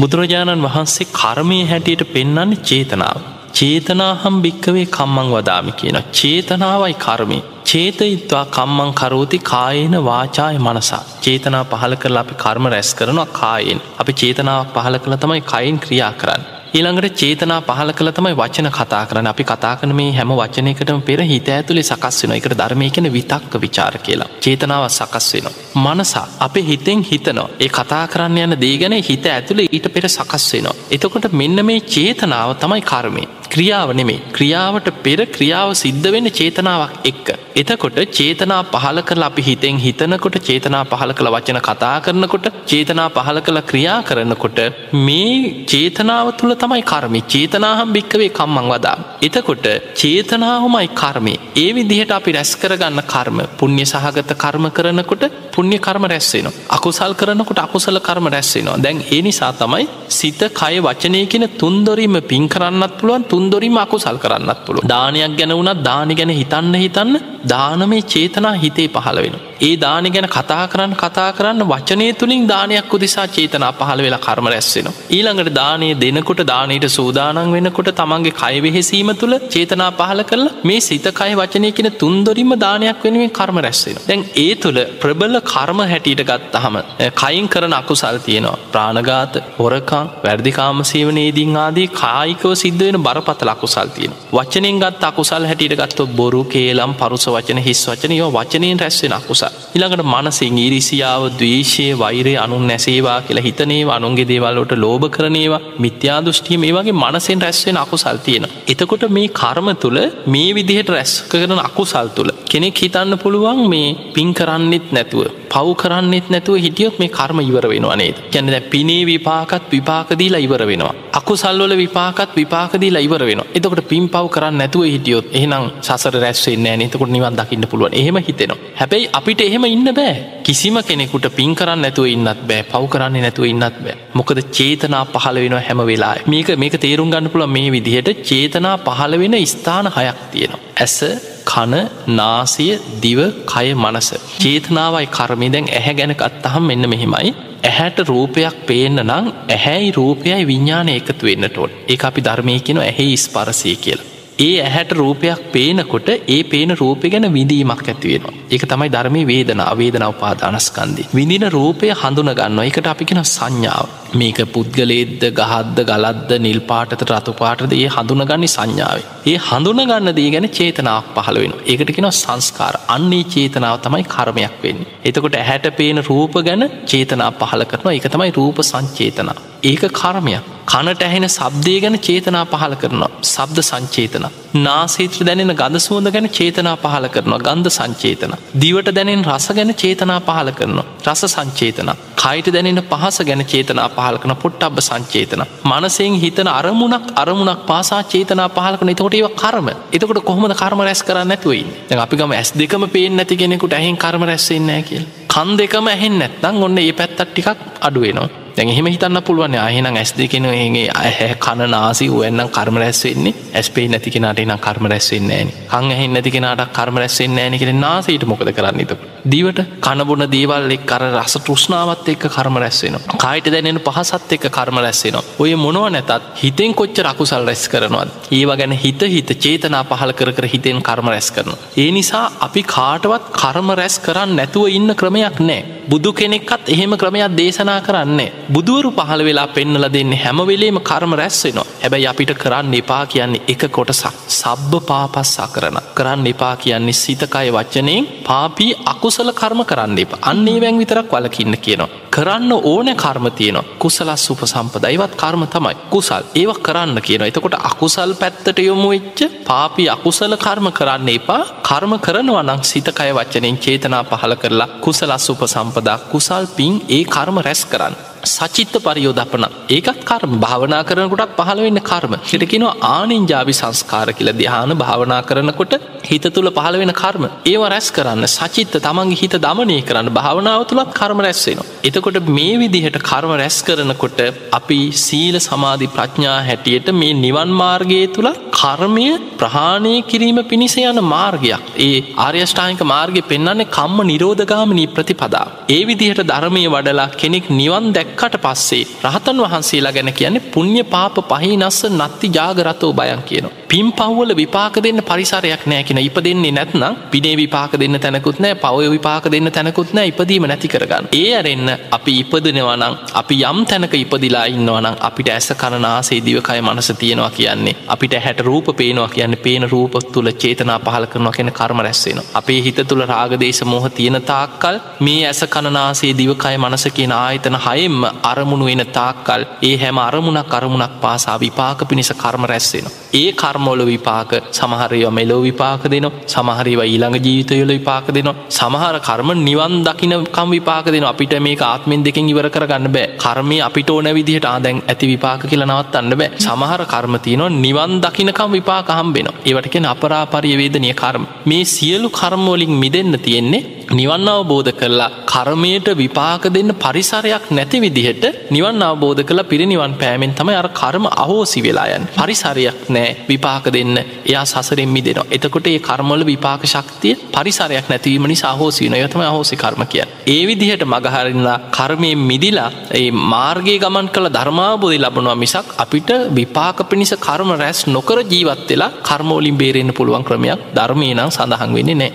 බුදුරජාණන් වහන්සේ කර්මය හැටියට පෙන්න්නන්නේ චේතනාව. චේතනාහම් භික්කවේ කම්මං වදාමි කියන. චේතනාවයි කර්මී. චේතයිත්වා කම්මං කරෝති කායන වාචාය මනසා. චේතනා පහල කරලා අපි කර්ම රැස් කරනවා කායෙන්. අපි චේතනාවක් පහල කළ තමයි කයින් ක්‍රියා කරන්න. ඊළඟට චේතනා පහල කළ තමයි වචන කතා කරන අපි කතා කන මේ හැම වචනයකටම පෙර හිත ඇතුළේ සකස් වෙන එකට ධර්මය කන විතක්ක විචාර කියලා. චේතනාව සකස් වෙනවා. මනසා අපේ හිතෙන් හිතනවා ඒ කතා කරන්න යන දේගැන හිත ඇතුළේ ඊට පෙර සකස් වෙනවා. එතකොට මෙන්න මේ චේතනාව තමයි කර්මය. ක්‍රියාව නෙමේ ක්‍රියාවට පෙර ක්‍රියාව සිද්ධ වෙන චේතනාවක් එක්ක. එතකොට චේතනා පහල කළ අපි හිතෙන් හිතනකොට චේතනා පහල කළ වචන කතා කරනකොට චේතනා පහල කළ ක්‍රියා කරනකොට මේ චේතනාව තුළ තමයි කර්මි චේතනාහම් භික්කවේ කම්මං වදා. එතකොට චේතනාවමයි කර්මය ඒ විදිහට අපි රැස් කරගන්න කර්ම පුුණ්්‍ය සහගත කර්ම කරනකොට පුුණ්්‍ය කර්ම රැස්වෙනවා. අකුසල් කරනකොට අකුසල කර්ම රැස්වෙනවා. දැන් ඒ නිසා තමයි සිත කය වචනය කියෙන තුන්දොරීම පින් කරන්නත් පුළුවන් තුන්දොරිම අකුසල් කරන්නත් පුළුව දානයක් ගැන වුණත් දානි ගැන හිතන්න හිතන්න දානමේ චේතනා හිතේ පහළ වෙන. ඒ දානි ගැන කතා කරන්න කතා කරන්න වචනය තුළින් දානයක් උදෙසා චේතනා පහළ වෙලා කර්ම රැස්සෙන. ඊළඟට දානය දෙනකොට දානයට සූදානන් වෙනකොට තමන්ගේ කයවෙහෙසීම තුළ චේතනා පහල කරලා මේ සිතකය වචනය කියෙන තුන්දොරින්ම දානයක් වෙනුවෙන් කර්ම රැස්සෙන. දැන් ඒ තුළ ප්‍රබල කර්ම හැටියට ගත්තහම කයින් කරන අකුසල් තියෙනවා. ප්‍රාණගාත හොරකං වැරදිකාම සේවනේදීන් ආදී කායිකව සිද්ධ වෙන බරපතල අකුසල් තියෙන. වචනෙන් ගත් අකුසල් හැටියට ගත්ව බොරු කේලම් පරුස වචන හිස් වචනය වචනයෙන් රැස්වෙන අකුසල්. ඉළඟට මනසිං ඉරිසියාව දවේශය වෛරය අනුන් නැසේවා කියලා හිතනේ අනුන්ගේ දේවල්ලට ලෝභ කරනේවා මිත්‍යාදෘෂ්ටිය මේ වගේ මනසෙන් රැස්වෙන අකුසල් තියෙන. එතකොට මේ කර්ම තුළ මේ විදිහට රැස් කරන අකුසල් තුළ කෙනෙක් හිතන්න පුළුවන් මේ පින් කරන්නෙත් නැතුව පව් කරන්නෙත් නැතුව හිටියොත් මේ කර්ම ඉවර වෙනවා නේද? කැනෙ පිනේ විපාකත් විපාකදීලා ඉවර වෙනවා. අකුසල්වල විපාකත් විපාකදීලා ඉවර වෙන එතකට පින් පව් කරන්න නැතුව හිටියොත් එහෙනම් සසර රැස්වෙන්න නතකොට නිවන් දකින්න පුළුවන්. එහෙම හිතෙනවා. හැබැයි අපිට එහෙම ඉන්න බෑ. කිසිම කෙනෙකුට පින් කරන්න නැතුව ඉන්නත් බෑ පව් කරන්නේ නැතුව ඉන්නත් බෑ. මොකද චේතනා පහල වෙන හැම වෙලා මේක මේක තේරුම් ගන්න පුළ මේ විදිහට චේතනා පහළ වෙන ස්ථාන හයක් තියෙනවා. ඇස කන නාසය දිව කය මනස. චේතනාවයි කර්මය. දැන් ඇහැ ගැන අත්තහම් මෙන්න මෙහෙමයි. ඇහැට රූපයක් පේන්න නම් ඇහැයි රූපයයි විඤ්ඥානය එකතු වෙන්නට ඕන්. ඒ අපි ධර්මය කෙන ඇහෙහි ස්පරසය කියලා. ඒ ඇහැට රූපයක් පේනකොට ඒ පේන රූපය ගැන විඳීමක් ඇතිවෙනවා ඒක තමයි ධර්මය වේදන අවේදන උපාදානස්කන්දී විඳින රූපය හඳුන ගන්න එකට අපිකෙන සංඥාව. මේක පුද්ගලේද්ද ගහද්ද ගලද්ද නිල් පාටත රතු පාටද ඒ හඳුනගන්නි සංඥාවේ ඒ හඳුනගන්න දී ගැන චේතනාවක් පහළ වෙන ඒකට කෙන සංස්කාර. අන්නේ චේතනාව තමයි කර්මයක් වෙන්න. එතකොට ඇහැට පේන රූප ගැන චේතනා පහල කරනවා. එක තමයි රූප සංචේතනා. ඒක කර්මයක්. කනට ඇහෙන සබ්දය ගැන චේතනා පහල කරනවා. සබ්ද සංචේතන. නාසේත්‍ර දැනෙන ගඳ සුවඳ ගැන චේතනා පහල කරනවා. ගන්ධ සංචේතන. දිවට දැනෙන් රස ගැන චේතනා පහල කරනවා. රස සංචේතන. කයිට දැනෙන පහස ගැන චේතනා පහල කන පොට් අබ සංචේතන. මනසෙන් හිතන අරමුණක් අරමුණක් පාසා චේතනා පහල කන එතකොට ඒව කරම. එතකොට කොහොමද කර්ම රැස් කරන්න ඇතුවයි අපිකම ඇස් දෙකම පේෙන් නැති කෙනෙකුට ඇහෙන් කරම රැස්සෙන්නෑ කියල්. කන් දෙකම ඇහෙන් නැත්නම් ඔන්න ඒ පැත්තත් ටිකක් අඩුවෙනවා දැන් එහෙම හිතන්න පුළුවන් අහෙනම් ඇස් දෙකෙන ඒගේ ඇහැ කන නාසි වෙන්නම් කර්ම රැස්වෙන්නේ ඇස්පේ නැති කෙනට නම් කර්ම රැස්වෙන්නේ ෑන කං ඇහෙන් නැති කෙනට කර්ම රැස්වෙන්නේ ෑන කෙන නාසීට මොකද කරන්න තක දීවට කනබොන දේවල් එක් කර රස තෘෂ්ණාවත් එක්ක කර්ම රැස්වෙන කායිට දැනෙන පහසත් එක්ක කර්ම රැස්සෙනවා ඔය මොනව නැතත් හිතෙන් කොච්ච රකුසල් රැස් කරනවත් ඒවා ගැන හිත හිත චේතනා පහල කර කර හිතෙන් කර්ම රැස් කරන ඒ නිසා අපි කාටවත් කර්ම රැස් කරන්න නැතුව ඉන්න ක්‍රමයක් නෑ. බුදු කෙනෙක්කත් එහෙම ක්‍රමයක් දේශනා කරන්නේ බුදුවරු පහළ වෙලා පෙන්නල දෙන්න හැමවෙලේම කර්ම රැස්වෙනවා හැබැයි අපිට කරන්න එපා කියන්නේ එක කොටසක්. සබ්බ පාපස්සා කරන කරන්න එපා කියන්නේ සිතකය වච්චනයෙන් පාපී අකුසල කර්ම කරන්න එප. අන්නේ වැැන් විතරක් වලකින්න කියනවා. කරන්න ඕන කර්ම තියනවා. කුසලස් උප සම්පදයිවත් කර්ම තමයි. කුසල්. ඒව කරන්න කියන එතකොට අකුසල් පැත්තට යොමු වෙච්ච පාපි අකුසල කර්ම කරන්න එපා. කර්ම කරනවා නං සිතකය වච්චනයෙන් චේතනා පහල කරලා කුසලස් උප සම්පදා කුසල් පින් ඒ කර්ම රැස් කරන්න. සචිත්ත පරියෝධපන. ඒකත් කර්ම. භාවනා කරනකොටත් පහළ වෙන්න කර්ම. හිටකිනවා ආනින්ජාවි සංස්කාර කියල. දිහාන භාවනා කරනකොට හිත තුළ පහළ වෙන කර්ම. ඒව රැස් කරන්න සචිත්ත තමන්ගේ හිත දමනය කරන්න භාවනාව තුළත් කර්ම රැස්වෙනවා. එතකොට මේ විදිහට කර්ම රැස් කරනකොට අපි සීල සමාධි ප්‍රඥා හැටියට මේ නිවන් මාර්ගය තුළ කර්මය ප්‍රහාණය කිරීම පිණිස යන මාර්ගයක් ඒ ආර්යෂ්ඨායික මාර්ගය පෙන්න්නන්නේ කම්ම නිරෝධගාමනී ප්‍රතිපදා. ඒ විදිහට ධර්මය වඩලා කෙනෙක් නිවන් දැක්කට පස්සේ රහතන් වහන්සේලා ගැන කියන්නේ පුුණ්්‍ය පාප පහිනස්ස නත්ති ජාගරතෝ බයන් කියනවා. පිම් පව්වල විපාක දෙන්න පරිසරයක් නෑ කියෙන ඉප දෙන්නේ නැත්නම් පිනේ විපාක දෙන්න තැනකුත් නෑ පවය විපාක දෙන්න තැනකුත් නෑ ඉපදීම නැති කරගන්න. ඒ අරෙන්න අපි ඉපදනවනං අපි යම් තැනක ඉපදිලා ඉන්නවනම් අපිට ඇස කරනාසේ දිවකය මනස තියෙනවා කියන්නේ අපිට හැට රූප පේනවා කියන්න පේන රූප තුළ චේතනා පහල කරනවා කියෙන කර්ම රැස්සෙන. අපේ හිත තුළ රාගදේශ මෝහ තියෙන තාක්කල් මේ ඇස කණනාසේ දිවකය මනස කියන ආයතන හයෙන්ම අරමුණු වෙන තාක්කල් ඒ හැම අරමුණක් අරමුණක් පාසා විපාක පිණිස කර්ම රැස්සෙන. ඒ කර්මෝල විපාක සමහරයව මෙලෝ විපාක දෙන සමහරව ඊළඟ ජීවිතයොල විපාක දෙනවා සමහර කර්ම නිවන් දකිනකම් විපාක දෙන අපිට මේ ආත්මෙන් දෙකින් ඉවර කරගන්න බෑ කර්මය අපිට ඕන විදිහට ආදැන් ඇති විපාක කියල නවත්තන්න බෑ සමහර කර්මතියනවා නිවන් දකිනකම් විපාක හම්බෙන ඒවටකෙන අපරාපරියවේදනය කර්ම. මේ සියලු කර්මෝලින් මිදන්න තියෙන්නේ නිවන් අවබෝධ කරලා කර්මයට විපාක දෙන්න පරිසරයක් නැති විදිහට නිවන් අවබෝධ කළ. පිරිනිවන් පෑමෙන් තමයි අර කර්ම අහෝසි වෙලායන් පරිසරයක් නෑ විපාක දෙන්න එයා සසරෙන්මි දෙනවා එතකොට ඒ කර්මොල විපාක ශක්තිය පරිසරයක් නැතිවීම නිසා හෝසින යතම හෝසි කර්ම කිය ඒ විදිහට මගහරින්ලා කර්මයෙන් මිදිලා ඒ මාර්ගය ගමන් කළ ධර්මාබෝධි ලබනවා මිසක් අපිට විපාක පිණිස කර්ම රැස් නොකර ජීවත් වෙලා කර්මෝලින් බේරෙන්න්න පුළුවන් ක්‍රමයක් ධර්මය නම් සඳහන් වෙන්නේ නෑ